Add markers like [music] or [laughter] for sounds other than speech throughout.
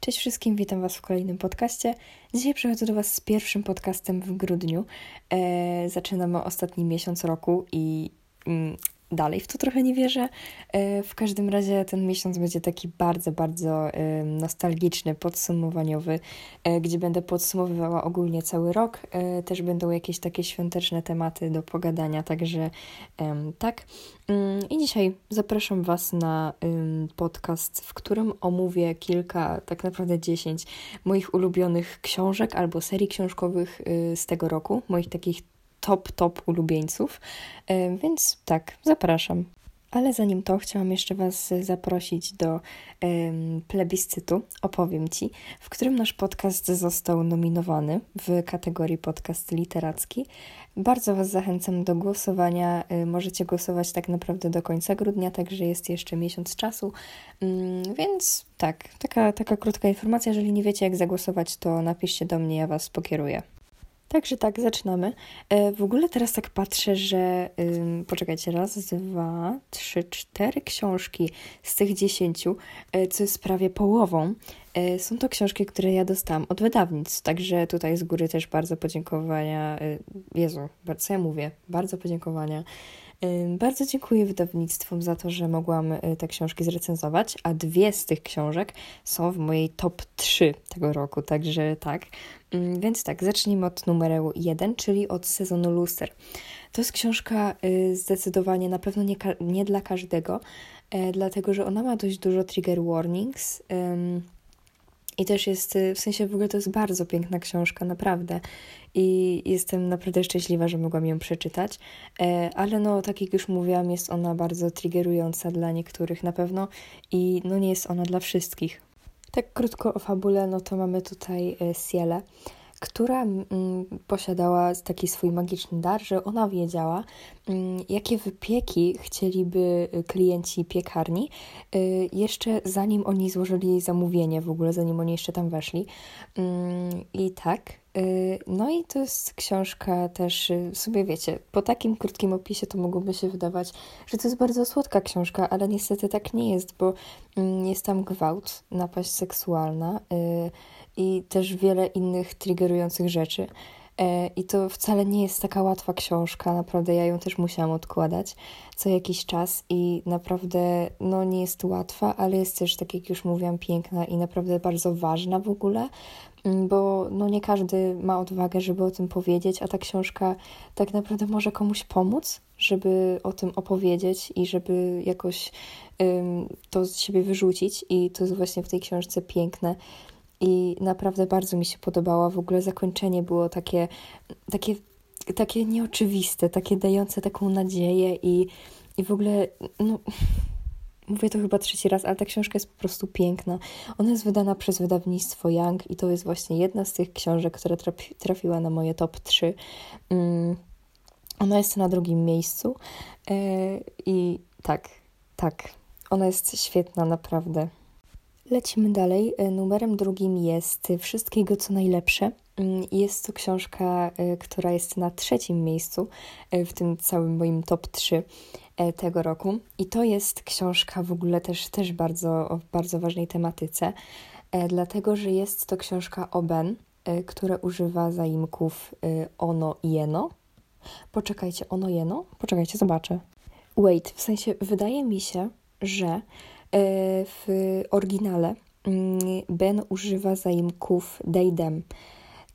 Cześć wszystkim, witam Was w kolejnym podcaście. Dzisiaj przychodzę do Was z pierwszym podcastem w grudniu. E, zaczynamy ostatni miesiąc roku i mm, dalej w to trochę nie wierzę. E, w każdym razie ten miesiąc będzie taki bardzo, bardzo e, nostalgiczny, podsumowaniowy, e, gdzie będę podsumowywała ogólnie cały rok. Też będą jakieś takie świąteczne tematy do pogadania, także tak. Mm, I dzisiaj zapraszam Was na podcast, w którym omówię kilka, tak naprawdę dziesięć moich ulubionych książek albo serii książkowych z tego roku, moich takich top, top ulubieńców. E, więc tak, zapraszam. Ale zanim to, chciałam jeszcze Was zaprosić do um, plebiscytu, opowiem Ci, w którym nasz podcast został nominowany w kategorii podcast literacki. Bardzo Was zachęcam do głosowania. E, możecie głosować tak naprawdę do końca grudnia, także jest jeszcze miesiąc czasu. Um, więc tak, taka, taka krótka informacja. Jeżeli nie wiecie, jak zagłosować, to napiszcie do mnie, ja Was pokieruję. Także tak, zaczynamy. E, w ogóle teraz tak patrzę, że poczekajcie, raz, dwa, trzy, cztery książki z tych dziesięciu, e, co jest prawie połową, e, są to książki, które ja dostałam od wydawnictw. Także tutaj z góry też bardzo podziękowania. Jezu, co ja mówię? Bardzo podziękowania bardzo dziękuję wydawnictwom za to, że mogłam y, te książki zrecenzować, a dwie z tych książek są w mojej top 3 tego roku, także tak. Więc tak, zacznijmy od numeru 1, czyli od sezonu Luster. To jest książka y, zdecydowanie na pewno nie, nie dla każdego, e, dlatego że ona ma dość dużo trigger warnings. I też jest, y, w sensie w ogóle to jest bardzo piękna książka, naprawdę. I jestem naprawdę szczęśliwa, że mogłam ją przeczytać. E, ale no, tak jak już mówiłam, jest ona bardzo triggerująca dla niektórych na pewno i no nie jest ona dla wszystkich. Tak krótko o fabule, no to mamy tutaj e, Cielę która mm, posiadała taki swój magiczny dar, że ona wiedziała, mm, jakie wypieki chcieliby klienci piekarni, y, jeszcze zanim oni złożyli zamówienie, w ogóle zanim oni jeszcze tam weszli. Mm, I tak. Y, no i to jest książka też, y, sobie wiecie, po takim krótkim opisie to mogłoby się wydawać, że to jest bardzo słodka książka, ale niestety tak nie jest, bo jest tam gwałt, napaść seksualna, i też wiele innych triggerujących rzeczy. E, I to wcale nie jest taka łatwa książka, naprawdę ja ją też musiałam odkładać co jakiś czas i naprawdę no, nie jest łatwa, ale jest też, tak jak już mówiłam, piękna i naprawdę bardzo ważna w ogóle, mm, bo no, nie każdy ma odwagę, żeby o tym powiedzieć, a ta książka tak naprawdę może komuś pomóc, żeby o tym opowiedzieć i żeby jakoś to z siebie wyrzucić i to jest właśnie w tej książce piękne i naprawdę bardzo mi się podobała. W ogóle zakończenie było takie, takie, takie nieoczywiste, takie dające taką nadzieję i, i w ogóle, no, mówię to chyba trzeci raz, ale ta książka jest po prostu piękna. Ona jest wydana przez wydawnictwo Young i to jest właśnie jedna z tych książek, która trafi, trafiła na moje top 3. Mm, ona jest na drugim miejscu yy, i tak, tak, ona jest świetna, naprawdę. Lecimy dalej. E, numerem drugim jest Wszystkiego co najlepsze. Mm, jest to książka, e, która jest na trzecim miejscu e, w tym całym moim top 3 tego roku. I to jest książka w ogóle też, też bardzo, o bardzo ważnej tematyce, dlatego że jest to książka o Ben, która używa zaimków ono i jeno. Poczekajcie, ono jeno? Poczekajcie, zobaczę. Wait, w sensie wydaje mi się, że w oryginale mm, Ben używa zaimków they, them,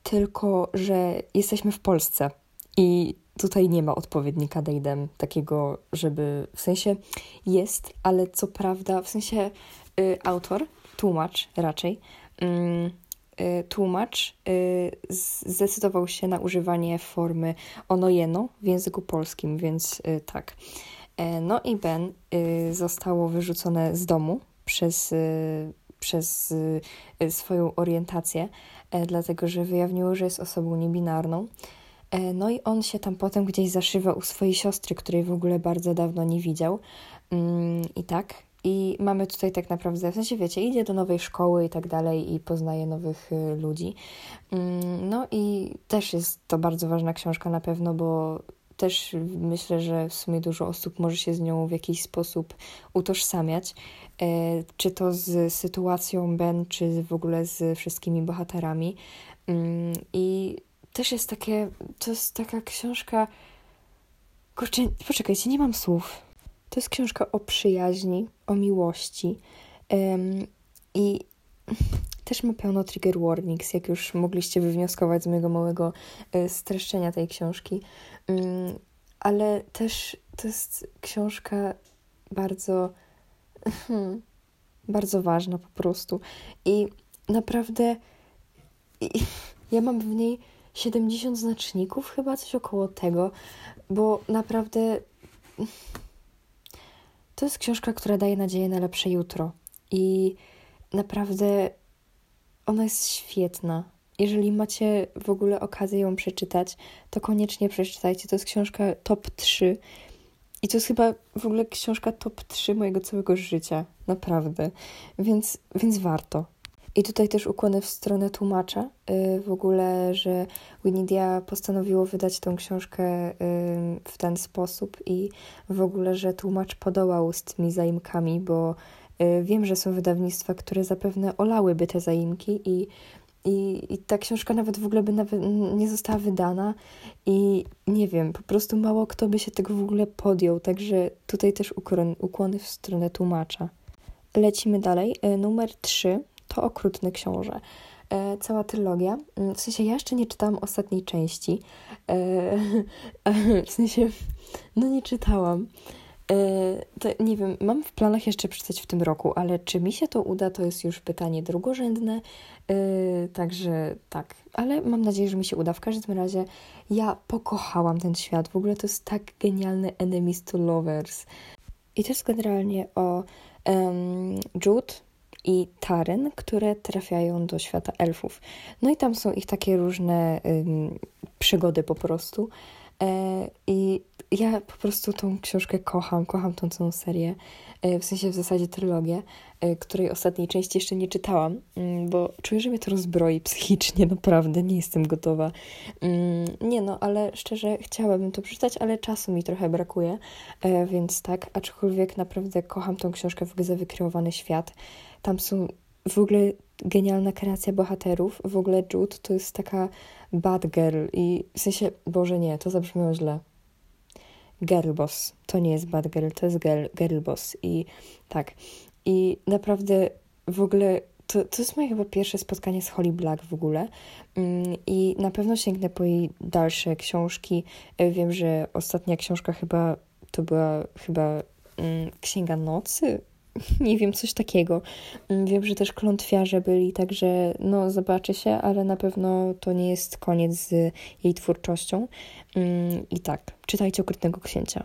tylko że jesteśmy w Polsce i tutaj nie ma odpowiednika they, them, takiego, żeby, w sensie jest, ale co prawda, w sensie y, autor, tłumacz raczej, y, tłumacz y, zdecydował się na używanie formy ono-jeno w języku polskim, więc tak. E, no i Ben y, zostało wyrzucone z domu przez, y, przez y, swoją orientację, e, dlatego że wyjawniło, że jest osobą niebinarną. E, no i on się tam potem gdzieś zaszywa u swojej siostry, której w ogóle bardzo dawno nie widział. Mm, I tak. I mamy tutaj tak naprawdę, w sensie wiecie, idzie do nowej szkoły i tak dalej i poznaje nowych ludzi. Mm, no i też jest to bardzo ważna książka na pewno, bo też myślę, że w sumie dużo osób może się z nią w jakiś sposób utożsamiać. E, czy to z sytuacją Ben, czy w ogóle z wszystkimi bohaterami. Mm, I też jest takie, to jest taka książka. Kurczę, poczekajcie, nie mam słów. To jest książka o przyjaźni, o miłości. I też ma pełno trigger warnings, jak już mogliście wywnioskować z mojego małego e, streszczenia tej książki. Mm, ale też to jest książka bardzo, hmm, bardzo ważna po prostu. I naprawdę [laughs] ja mam w niej 70 znaczników, chyba coś około tego, bo naprawdę to jest książka, która daje nadzieję na lepsze jutro. I naprawdę ona jest świetna. Jeżeli macie w ogóle okazję ją przeczytać, to koniecznie przeczytajcie. To jest książka top 3. I to jest chyba w ogóle książka top 3 mojego całego życia. Naprawdę. Więc, więc warto. I tutaj też ukłony w stronę tłumacza. Yy, w ogóle, że Winidia postanowiło wydać tą książkę yy, w ten sposób i w ogóle, że tłumacz podołał z tymi zaimkami, bo wiem, że są wydawnictwa, które zapewne olałyby te zaimki i i, I ta książka nawet w ogóle by nawet nie została wydana i nie wiem, po prostu mało kto by się tego w ogóle podjął, także tutaj też ukłon, ukłony w stronę tłumacza. Lecimy dalej. E, numer 3 to Okrutny Książę. E, cała trylogia. Mm, w sensie ja jeszcze nie czytałam ostatniej części. E, [laughs] w sensie, no nie czytałam. E, to nie wiem, mam w planach jeszcze przeczytać w tym roku, ale czy mi się to uda, to jest już pytanie drugorzędne. E, także tak, ale mam nadzieję, że mi się uda. W każdym razie ja pokochałam ten świat. W ogóle to jest tak genialny enemies to lovers. I to jest generalnie o um, Jude i Taren, które trafiają do świata elfów. No i tam są ich takie różne um, przygody po prostu. E, I ja po prostu tą książkę kocham, kocham tą całą serię, e, w sensie w zasadzie trylogię, e, której ostatniej części jeszcze nie czytałam, mm, bo czuję, że mnie to rozbroi psychicznie, [laughs] naprawdę, nie jestem gotowa. Mm, nie no, ale szczerze chciałabym to przeczytać, ale czasu mi trochę brakuje, więc tak, aczkolwiek naprawdę kocham tą książkę w ogóle za wykreowany świat. Tam są w ogóle genialna kreacja bohaterów. W ogóle Jude to jest taka bad girl i w sensie, Boże nie, to zabrzmiało źle. Girl boss. To nie jest bad girl, to jest girl, girl boss. I tak. I naprawdę w ogóle to, to jest moje chyba pierwsze spotkanie z Holly Black w ogóle. Mm, I na pewno sięgnę po jej dalsze książki. E, wiem, że ostatnia książka chyba to była chyba mm, Księga Nocy, [laughs] nie wiem, coś takiego. Mm, wiem, że też klątwiarze byli, także no zobaczy się, ale na pewno to nie jest koniec z jej twórczością. Mm, I tak, czytajcie Okrutnego Księcia.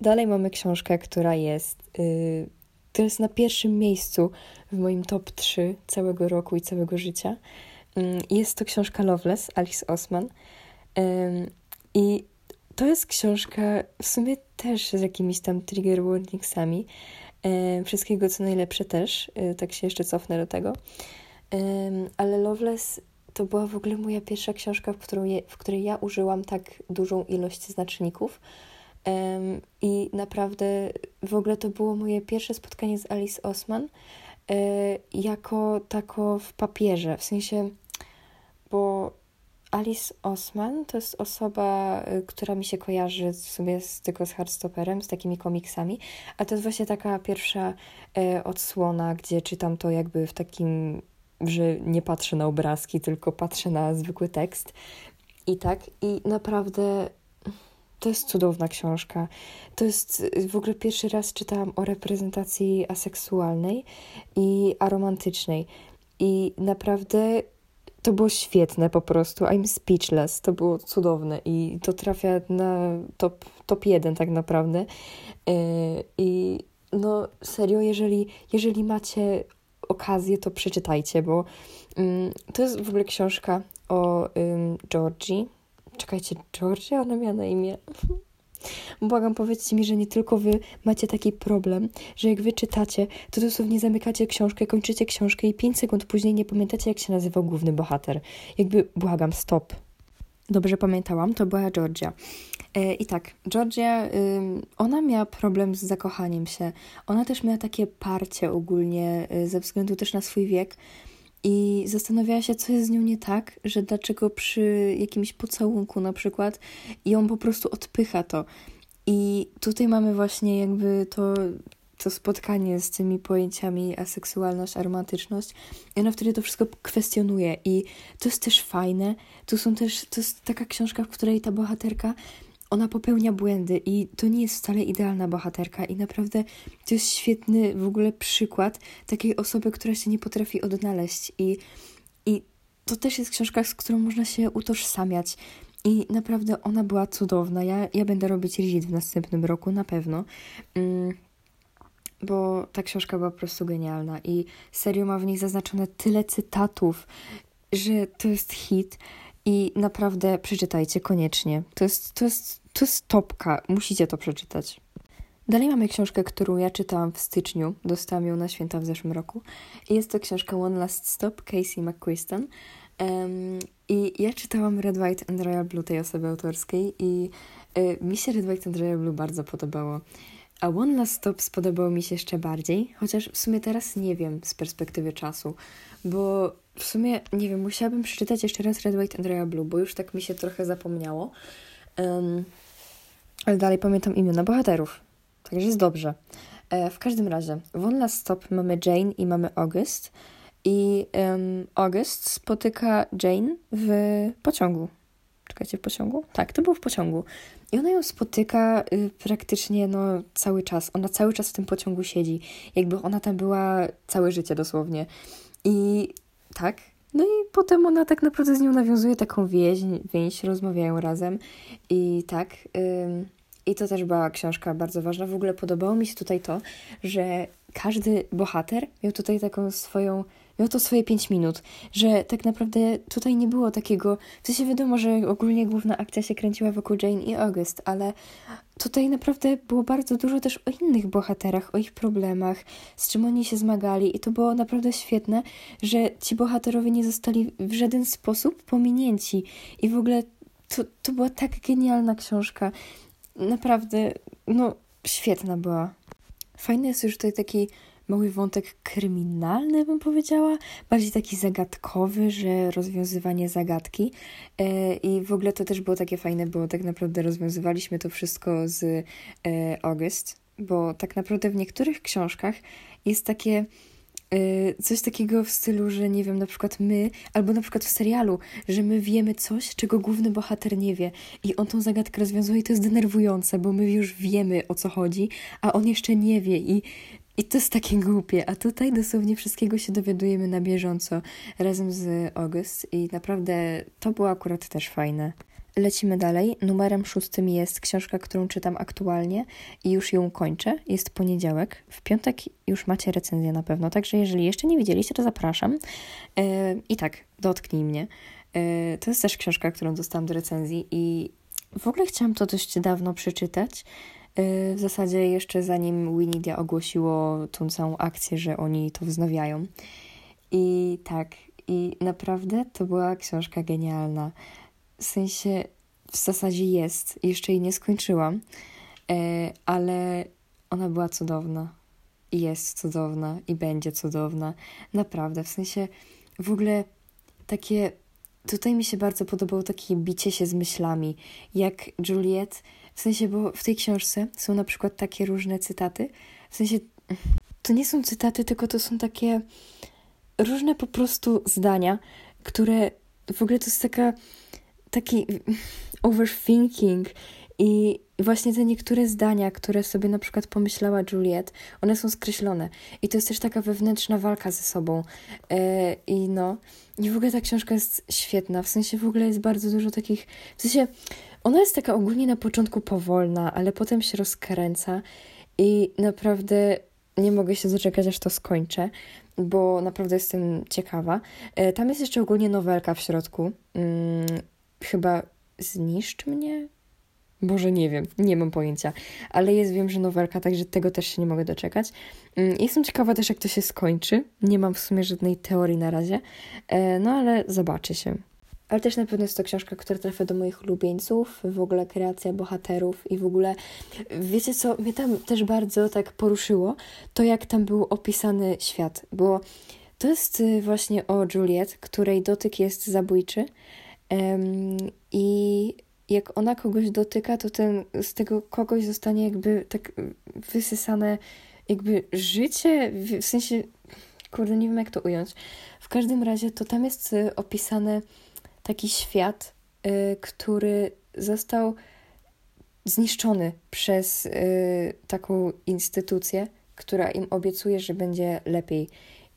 Dalej mamy książkę, która jest, yy, jest na pierwszym miejscu w moim top 3 całego roku i całego życia. Yy, jest to książka Loveless, Alice Osman. I to jest książka w sumie też z jakimiś tam trigger warningsami, wszystkiego co najlepsze też, e, tak się jeszcze cofnę do tego. Ale Loveless to była w ogóle moja pierwsza książka, w, którą je, w której ja użyłam tak dużą ilość znaczników. I naprawdę w ogóle to było moje pierwsze spotkanie z Alice Osman e, jako tako w papierze, w sensie, bo Alice Osman to jest osoba, y, która mi się kojarzy sobie z, tylko z Hardstopperem, z takimi komiksami, a to jest właśnie taka pierwsza e, odsłona, gdzie czytam to jakby w takim, że nie patrzę na obrazki, tylko patrzę na zwykły tekst. I tak, i naprawdę to jest cudowna książka. To jest w ogóle pierwszy raz czytałam o reprezentacji aseksualnej i aromantycznej. I naprawdę to było świetne po prostu. I'm speechless. To było cudowne i to trafia na top, top jeden tak naprawdę. Yy, I no serio, jeżeli, jeżeli macie okazję, to przeczytajcie, bo um, to jest w ogóle książka o um, Georgii. Czekajcie, Georgia? Ona miała na imię. Błagam, powiedzcie mi, że nie tylko wy macie taki problem, że jak wy czytacie, to dosłownie zamykacie książkę, kończycie książkę i 5 sekund później nie pamiętacie, jak się nazywał główny bohater. Jakby, błagam, stop. dobrze pamiętałam, to była Georgia. E, I tak, Georgia, ona miała problem z zakochaniem się. Ona też miała takie parcie ogólnie, y, ze względu też na swój wiek. I zastanawiała się, co jest z nią nie tak, że dlaczego przy jakimś pocałunku na przykład ją po prostu odpycha to. I tutaj mamy właśnie jakby to, to spotkanie z tymi pojęciami aseksualność, aromantyczność. I ona wtedy to wszystko kwestionuje. I to jest też fajne. Tu są też, to jest taka książka, w której ta bohaterka ona popełnia błędy i to nie jest wcale idealna bohaterka i naprawdę to jest świetny w ogóle przykład takiej osoby, która się nie potrafi odnaleźć i, i to też jest książka, z którą można się utożsamiać i naprawdę ona była cudowna. Ja, ja będę robić read w następnym roku na pewno. Mm, bo ta książka była po prostu genialna i serio ma w niej zaznaczone tyle cytatów, że to jest hit i naprawdę przeczytajcie koniecznie. To jest, to jest, to jest topka, musicie to przeczytać. Dalej mamy książkę, którą ja czytałam w styczniu, dostałam ją na święta w zeszłym roku. Jest to książka One Last Stop, Casey McQuiston. Um, I ja czytałam Red, White and Royal Blue tej osoby autorskiej i y, mi się Red, White and Royal Blue bardzo podobało. A One Last Stop spodobał mi się jeszcze bardziej, chociaż w sumie teraz nie wiem z perspektywy czasu, bo w sumie, nie wiem, musiałabym przeczytać jeszcze raz Red, White and Royal Blue, bo już tak mi się trochę zapomniało. Um, ale dalej pamiętam imiona bohaterów, także jest dobrze. E, w każdym razie, w One Last Stop mamy Jane i mamy August i um, August spotyka Jane w pociągu. Czekajcie, w pociągu? Tak, to był w pociągu. I ona ją spotyka y, praktycznie no, cały czas. Ona cały czas w tym pociągu siedzi. Jakby ona tam była całe życie dosłownie. I tak. No i potem ona tak naprawdę z nią nawiązuje taką więź, więź rozmawiają razem. I tak. Y, I to też była książka bardzo ważna. W ogóle podobało mi się tutaj to, że każdy bohater miał tutaj taką swoją miał to swoje pięć minut, że tak naprawdę tutaj nie było takiego, w sensie wiadomo, że ogólnie główna akcja się kręciła wokół Jane i August, ale tutaj naprawdę było bardzo dużo też o innych bohaterach, o ich problemach, z czym oni się zmagali i to było naprawdę świetne, że ci bohaterowie nie zostali w żaden sposób pominięci i w ogóle to, to była tak genialna książka. Naprawdę, no, świetna była. Fajny jest już tutaj taki mały wątek kryminalny, bym powiedziała, bardziej taki zagadkowy, że rozwiązywanie zagadki. E, I w ogóle to też było takie fajne, bo tak naprawdę rozwiązywaliśmy to wszystko z e, August, bo tak naprawdę w niektórych książkach jest takie e, coś takiego w stylu, że nie wiem, na przykład my, albo na przykład w serialu, że my wiemy coś, czego główny bohater nie wie i on tą zagadkę rozwiązuje i to jest denerwujące, bo my już wiemy o co chodzi, a on jeszcze nie wie i i to jest takie głupie, a tutaj dosłownie wszystkiego się dowiadujemy na bieżąco razem z August i naprawdę to było akurat też fajne. Lecimy dalej. Numerem szóstym jest książka, którą czytam aktualnie i już ją kończę. Jest poniedziałek. W piątek już macie recenzję na pewno, także jeżeli jeszcze nie widzieliście, to zapraszam. Yy, I tak, dotknij mnie. Yy, to jest też książka, którą dostałam do recenzji i w ogóle chciałam to dość dawno przeczytać, w zasadzie jeszcze zanim Winidia ogłosiło tą całą akcję, że oni to wznawiają. I tak, i naprawdę to była książka genialna. W sensie, w zasadzie jest, jeszcze jej nie skończyłam, y, ale ona była cudowna. I jest cudowna, i będzie cudowna. Naprawdę, w sensie, w ogóle takie. Tutaj mi się bardzo podobało takie bicie się z myślami, jak Juliet w sensie, bo w tej książce są na przykład takie różne cytaty. W sensie, to nie są cytaty, tylko to są takie różne po prostu zdania, które w ogóle to jest taka taki overthinking i właśnie te niektóre zdania, które sobie na przykład pomyślała Juliet, one są skreślone. I to jest też taka wewnętrzna walka ze sobą. Yy, I no, i w ogóle ta książka jest świetna. W sensie w ogóle jest bardzo dużo takich. W sensie ona jest taka ogólnie na początku powolna, ale potem się rozkręca i naprawdę nie mogę się doczekać, aż to skończę, bo naprawdę jestem ciekawa. E, tam jest jeszcze ogólnie nowelka w środku. Hmm, chyba Zniszcz mnie? Boże, nie wiem, nie mam pojęcia, ale jest, wiem, że nowelka, także tego też się nie mogę doczekać. Mm, jestem ciekawa też, jak to się skończy. Nie mam w sumie żadnej teorii na razie, e, no ale zobaczy się. Ale też na pewno jest to książka, która trafia do moich ulubieńców, w ogóle kreacja bohaterów i w ogóle, wiecie co, mnie tam też bardzo tak poruszyło, to jak tam był opisany świat, bo to jest y, właśnie o Juliet, której dotyk jest zabójczy um, i jak ona kogoś dotyka, to ten, z tego kogoś zostanie jakby tak wysysane jakby życie, w sensie, kurde, nie wiem jak to ująć. W każdym razie to tam jest y, opisane taki świat, y, który został zniszczony przez y, taką instytucję, która im obiecuje, że będzie lepiej,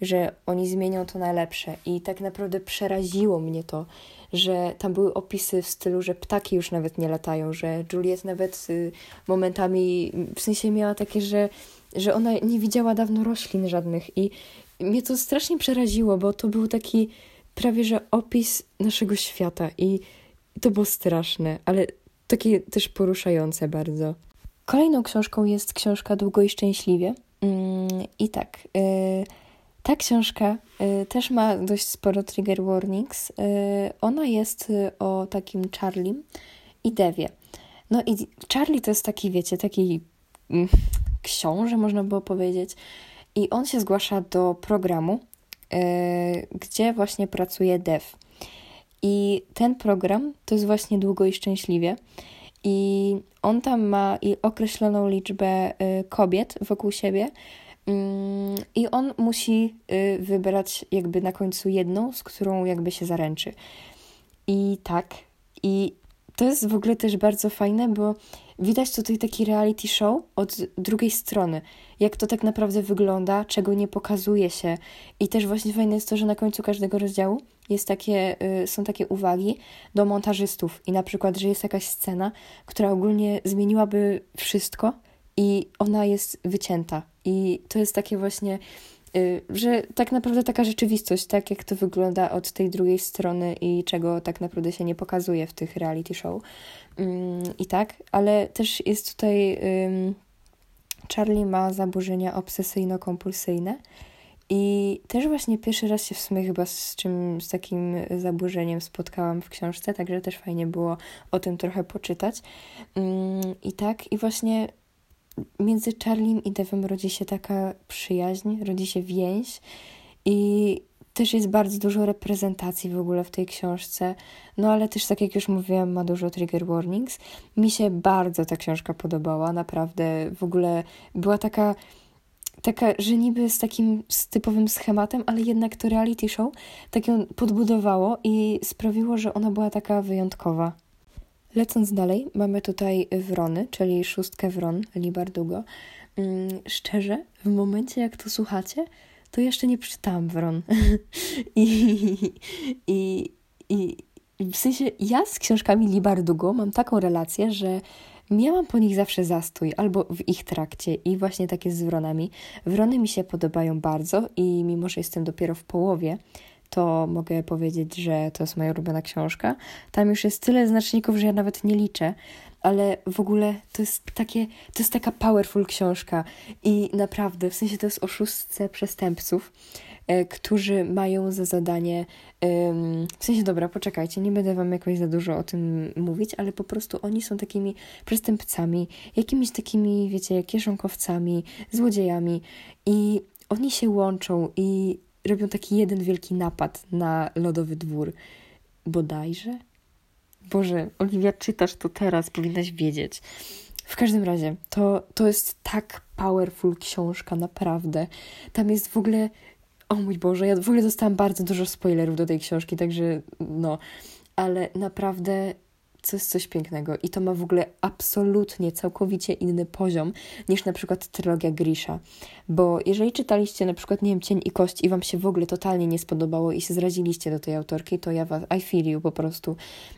że oni zmienią to na lepsze. I tak naprawdę przeraziło mnie to, że tam były opisy w stylu, że ptaki już nawet nie latają, że Juliet nawet y, momentami, w sensie miała takie, że, że ona nie widziała dawno roślin żadnych i mnie to strasznie przeraziło, bo to był taki prawie, że opis naszego świata i to było straszne, ale takie też poruszające bardzo. Kolejną książką jest książka Długo i Szczęśliwie. Mm, I tak, y, ta książka y, też ma dość sporo trigger warnings. Y, ona jest o takim Charlie i Devie. No i Charlie to jest taki, wiecie, taki mm, książę, można było powiedzieć. I on się zgłasza do programu, gdzie właśnie pracuje Dev. I ten program to jest właśnie Długo i Szczęśliwie. I on tam ma i określoną liczbę kobiet wokół siebie, Mm, I on musi y, wybrać jakby na końcu jedną, z którą jakby się zaręczy. I tak. I to jest w ogóle też bardzo fajne, bo widać tutaj taki reality show od drugiej strony. Jak to tak naprawdę wygląda, czego nie pokazuje się. I też właśnie fajne jest to, że na końcu każdego rozdziału jest takie, y, są takie uwagi do montażystów. I na przykład, że jest jakaś scena, która ogólnie zmieniłaby wszystko i ona jest wycięta. I to jest takie właśnie, że tak naprawdę taka rzeczywistość, tak jak to wygląda od tej drugiej strony i czego tak naprawdę się nie pokazuje w tych reality show. Mm, I tak, ale też jest tutaj. Charlie ma zaburzenia obsesyjno-kompulsyjne. I też właśnie pierwszy raz się w sumie chyba z czym, z takim zaburzeniem spotkałam w książce, także też fajnie było o tym trochę poczytać. Mm, I tak, i właśnie między Charliem i Devem rodzi się taka przyjaźń, rodzi się więź i też jest bardzo dużo reprezentacji w ogóle w tej książce. No ale też, tak jak już mówiłam, ma dużo trigger warnings. Mi się bardzo ta książka podobała, naprawdę. W ogóle była taka, taka że niby z takim z typowym schematem, ale jednak to reality show tak ją podbudowało i sprawiło, że ona była taka wyjątkowa. Lecąc dalej, mamy tutaj Wrony, czyli szóstkę Wron Libardugo. Mm, szczerze, w momencie jak to słuchacie, to jeszcze nie przeczytałam Wron. [laughs] I, i, i, w sensie ja z książkami Libardugo mam taką relację, że miałam po nich zawsze zastój, albo w ich trakcie i właśnie takie z Wronami. Wrony mi się podobają bardzo i mimo, że jestem dopiero w połowie, to mogę powiedzieć, że to jest moja ulubiona książka. Tam już jest tyle znaczników, że ja nawet nie liczę, ale w ogóle to jest takie, to jest taka powerful książka i naprawdę, w sensie to jest o szóstce przestępców, e, którzy mają za zadanie, w sensie dobra, poczekajcie, nie będę wam jakoś za dużo o tym mówić, ale po prostu oni są takimi przestępcami, jakimiś takimi, wiecie, kieszonkowcami, złodziejami i oni się łączą i robią taki jeden wielki napad na lodowy dwór. Bodajże? Boże, Oliwia, czytasz to teraz, powinnaś wiedzieć. W każdym razie, to, to jest tak powerful książka, naprawdę. Tam jest w ogóle. O mój Boże, ja w ogóle dostałam bardzo dużo spoilerów do tej książki, także no. Ale naprawdę to jest coś pięknego i to ma w ogóle absolutnie, całkowicie inny poziom niż na przykład trylogia Grisha. Bo jeżeli czytaliście na przykład, nie wiem, Cień i Kość i Wam się w ogóle totalnie nie spodobało i się zraziliście do tej autorki, to ja Was, I feel you po prostu.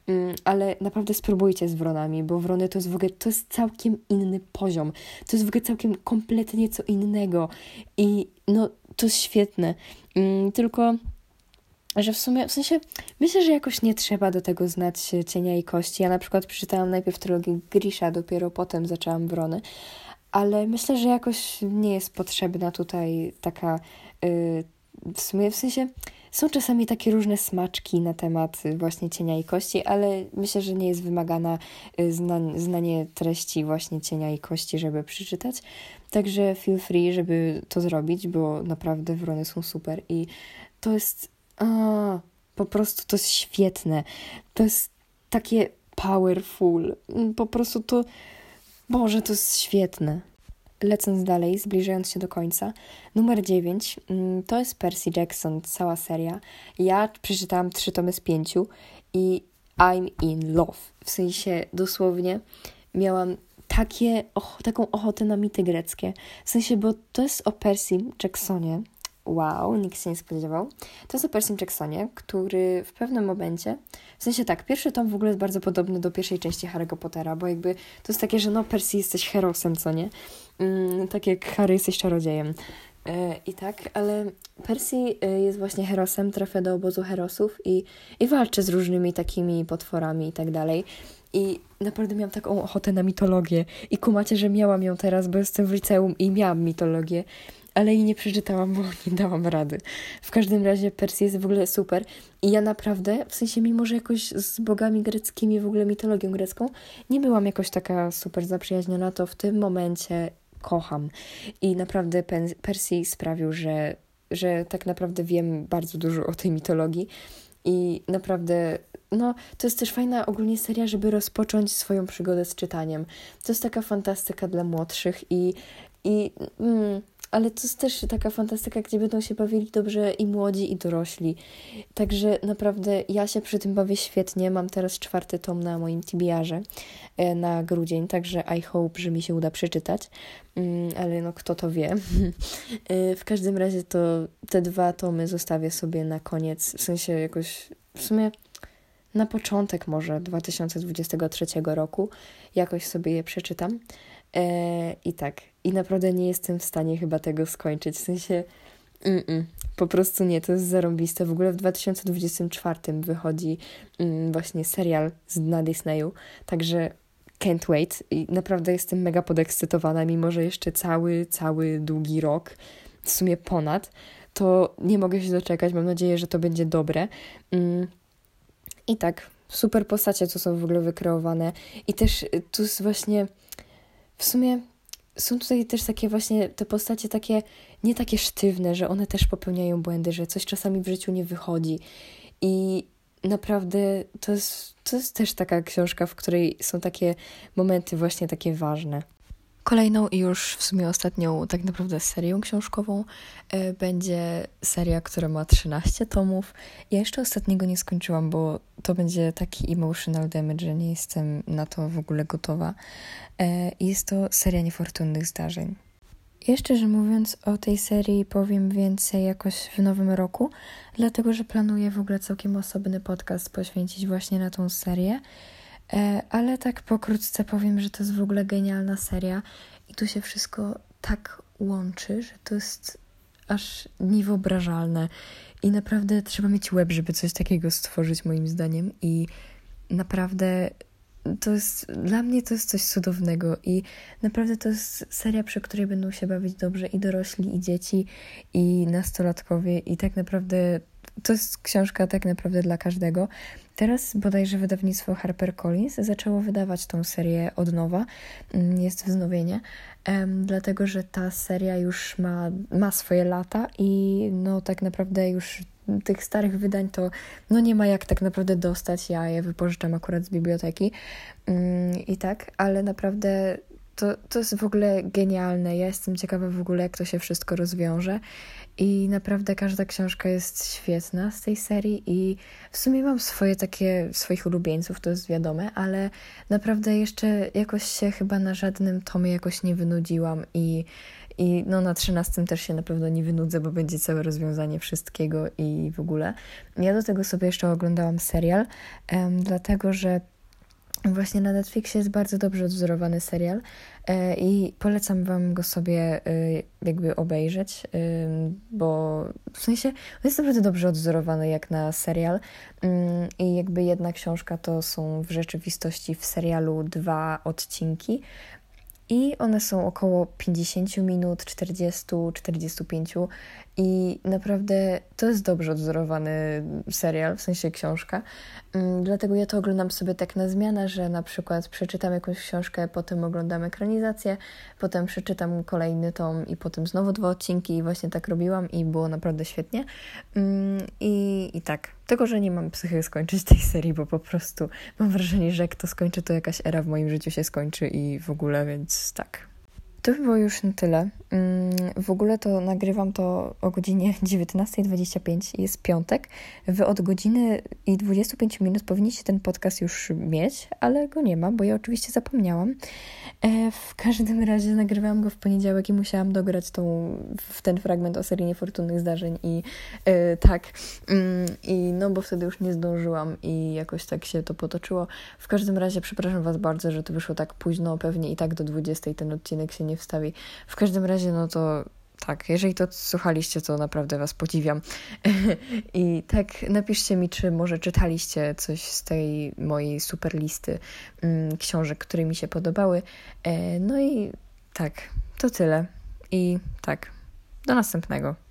Mm, ale naprawdę spróbujcie z Wronami, bo Wrony to jest w ogóle, to jest całkiem inny poziom. To jest w ogóle całkiem kompletnie co innego i no, to jest świetne. Mm, tylko że w sumie, w sensie, myślę, że jakoś nie trzeba do tego znać cienia i kości. Ja na przykład przeczytałam najpierw trylogię Grisha, dopiero potem zaczęłam Wrony, ale myślę, że jakoś nie jest potrzebna tutaj taka, yy, w sumie, w sensie, są czasami takie różne smaczki na temat właśnie cienia i kości, ale myślę, że nie jest wymagana y, zna, znanie treści właśnie cienia i kości, żeby przeczytać. Także feel free, żeby to zrobić, bo naprawdę wrony są super i to jest. A, po prostu to jest świetne. To jest takie powerful. Po prostu to. Boże, to jest świetne. Lecąc dalej, zbliżając się do końca, numer 9 mm, to jest Percy Jackson, cała seria. Ja przeczytałam trzy tomy z pięciu i I'm in love. W sensie dosłownie miałam takie, och, taką ochotę na mity greckie. W sensie, bo to jest o Percy Jacksonie, wow, nikt się nie spodziewał. To jest o Percy Jacksonie, który w pewnym momencie, w sensie tak, pierwszy tom w ogóle jest bardzo podobny do pierwszej części Harry'ego Pottera, bo jakby to jest takie, że no Percy jesteś herosem, co nie? Mm, tak jak Harry jesteś czarodziejem. E, I tak, ale Percy e, jest właśnie herosem, trafia do obozu herosów i, i walczy z różnymi takimi potworami i tak dalej. I naprawdę miałam taką ochotę na mitologię. I kumacie, że miałam ją teraz, bo jestem w liceum i miałam mitologię ale jej nie przeczytałam, bo [laughs] nie dałam rady. W każdym razie Persji jest w ogóle super i ja naprawdę, w sensie mimo, że jakoś z bogami greckimi, w ogóle mitologią grecką, nie byłam jakoś taka super zaprzyjaźniona, to w tym momencie kocham. I naprawdę Persji sprawił, że, że tak naprawdę wiem bardzo dużo o tej mitologii i naprawdę no, to jest też fajna ogólnie seria, żeby rozpocząć swoją przygodę z czytaniem. To jest taka fantastyka dla młodszych i, i mm, ale to jest też taka fantastyka, gdzie będą się bawili dobrze i młodzi, i dorośli. Także naprawdę ja się przy tym bawię świetnie. Mam teraz czwarty tom na moim TBR-ze e, na grudzień, także I hope, że mi się uda przeczytać. Mm, ale no, kto to wie. [laughs] E, w każdym razie to te dwa tomy zostawię sobie na koniec, w sensie jakoś w sumie na początek może 2023 roku jakoś sobie je przeczytam. E, I tak, i naprawdę nie jestem w stanie chyba tego skończyć. W sensie, mm -mm, po prostu nie, to jest zarąbiste. W ogóle w 2024 wychodzi mm, właśnie serial z, na Disneyu, także can't wait. I naprawdę jestem mega podekscytowana, mimo że jeszcze cały, cały długi rok, w sumie ponad, to nie mogę się doczekać. Mam nadzieję, że to będzie dobre. Mm. I tak, super postacie, co są w ogóle wykreowane. I też y, tu jest właśnie w sumie są tutaj też takie właśnie te postacie takie, nie takie sztywne, że one też popełniają błędy, że coś czasami w życiu nie wychodzi. I naprawdę to jest, to jest też taka książka, w której są takie momenty właśnie takie ważne. Kolejną i już w sumie ostatnią tak naprawdę serią książkową e, będzie seria, która ma 13 tomów. Ja jeszcze ostatniego nie skończyłam, bo to będzie taki emotional damage, że nie jestem na to w ogóle gotowa. E, jest to seria niefortunnych zdarzeń. Jeszcze, że mówiąc o tej serii powiem więcej jakoś w nowym roku, dlatego że planuję w ogóle całkiem osobny podcast poświęcić właśnie na tą serię. E, ale tak pokrótce powiem, że to jest w ogóle genialna seria i tu się wszystko tak łączy, że to jest aż niewyobrażalne. I naprawdę trzeba mieć łeb, żeby coś takiego stworzyć moim zdaniem. I naprawdę to jest, dla mnie to jest coś cudownego. I naprawdę to jest seria, przy której będą się bawić dobrze i dorośli, i dzieci, i nastolatkowie. I tak naprawdę to jest książka tak naprawdę dla każdego. Teraz bodajże wydawnictwo HarperCollins zaczęło wydawać tą serię od nowa, mm, jest wznowienie, dlatego że ta seria już ma, ma swoje lata i no tak naprawdę już tych starych wydań to no nie ma jak tak naprawdę dostać. Ja je wypożyczam akurat z biblioteki um, i tak, ale naprawdę to, to jest w ogóle genialne. Ja jestem ciekawa w ogóle, jak to się wszystko rozwiąże. I naprawdę każda książka jest świetna z tej serii i w sumie mam swoje takie, swoich ulubieńców, to jest wiadome, ale naprawdę jeszcze jakoś się chyba na żadnym tomie jakoś nie wynudziłam i, i no na trzynastym też się na pewno nie wynudzę, bo będzie całe rozwiązanie wszystkiego i w ogóle. Ja do tego sobie jeszcze oglądałam serial, um, dlatego że Właśnie na Netflixie jest bardzo dobrze odwzorowany serial e, i polecam Wam go sobie e, jakby obejrzeć, bo w sensie on jest naprawdę dobrze odwzorowany jak na serial i jakby jedna książka to są w rzeczywistości w serialu dwa odcinki i one są około 50 minut, 40, 45 i naprawdę to jest dobrze odzorowany serial, w sensie książka. Mm, dlatego ja to oglądam sobie tak na zmianę, że na przykład przeczytam jakąś książkę, potem oglądam ekranizację, potem przeczytam kolejny tom i potem znowu dwa odcinki i właśnie tak robiłam i było naprawdę świetnie. Mm, I, i tak, tylko że nie mam psychy skończyć tej serii, bo po prostu mam wrażenie, że jak to skończy, to jakaś era w moim życiu się skończy i w ogóle, więc tak. To by było już na tyle. Mm, w ogóle to nagrywam to o godzinie [laughs] 19.25, jest piątek. Wy od godziny i 25 minut powinniście ten podcast już mieć, ale go nie ma, bo ja oczywiście zapomniałam. E, w każdym razie nagrywałam go w poniedziałek i musiałam dograć tą, w ten fragment o serii niefortunnych zdarzeń i e, tak. Mm, I no, bo wtedy już nie zdążyłam i jakoś tak się to potoczyło. W każdym razie przepraszam Was bardzo, że to wyszło tak późno, pewnie i tak do 20 ten odcinek się nie wstawi. W każdym razie, no to tak, jeżeli to słuchaliście, to naprawdę Was podziwiam. [laughs] I tak, napiszcie mi, czy może czytaliście coś z tej mojej super listy mm, książek, które mi się podobały. E, no i tak, to tyle. I tak, do następnego.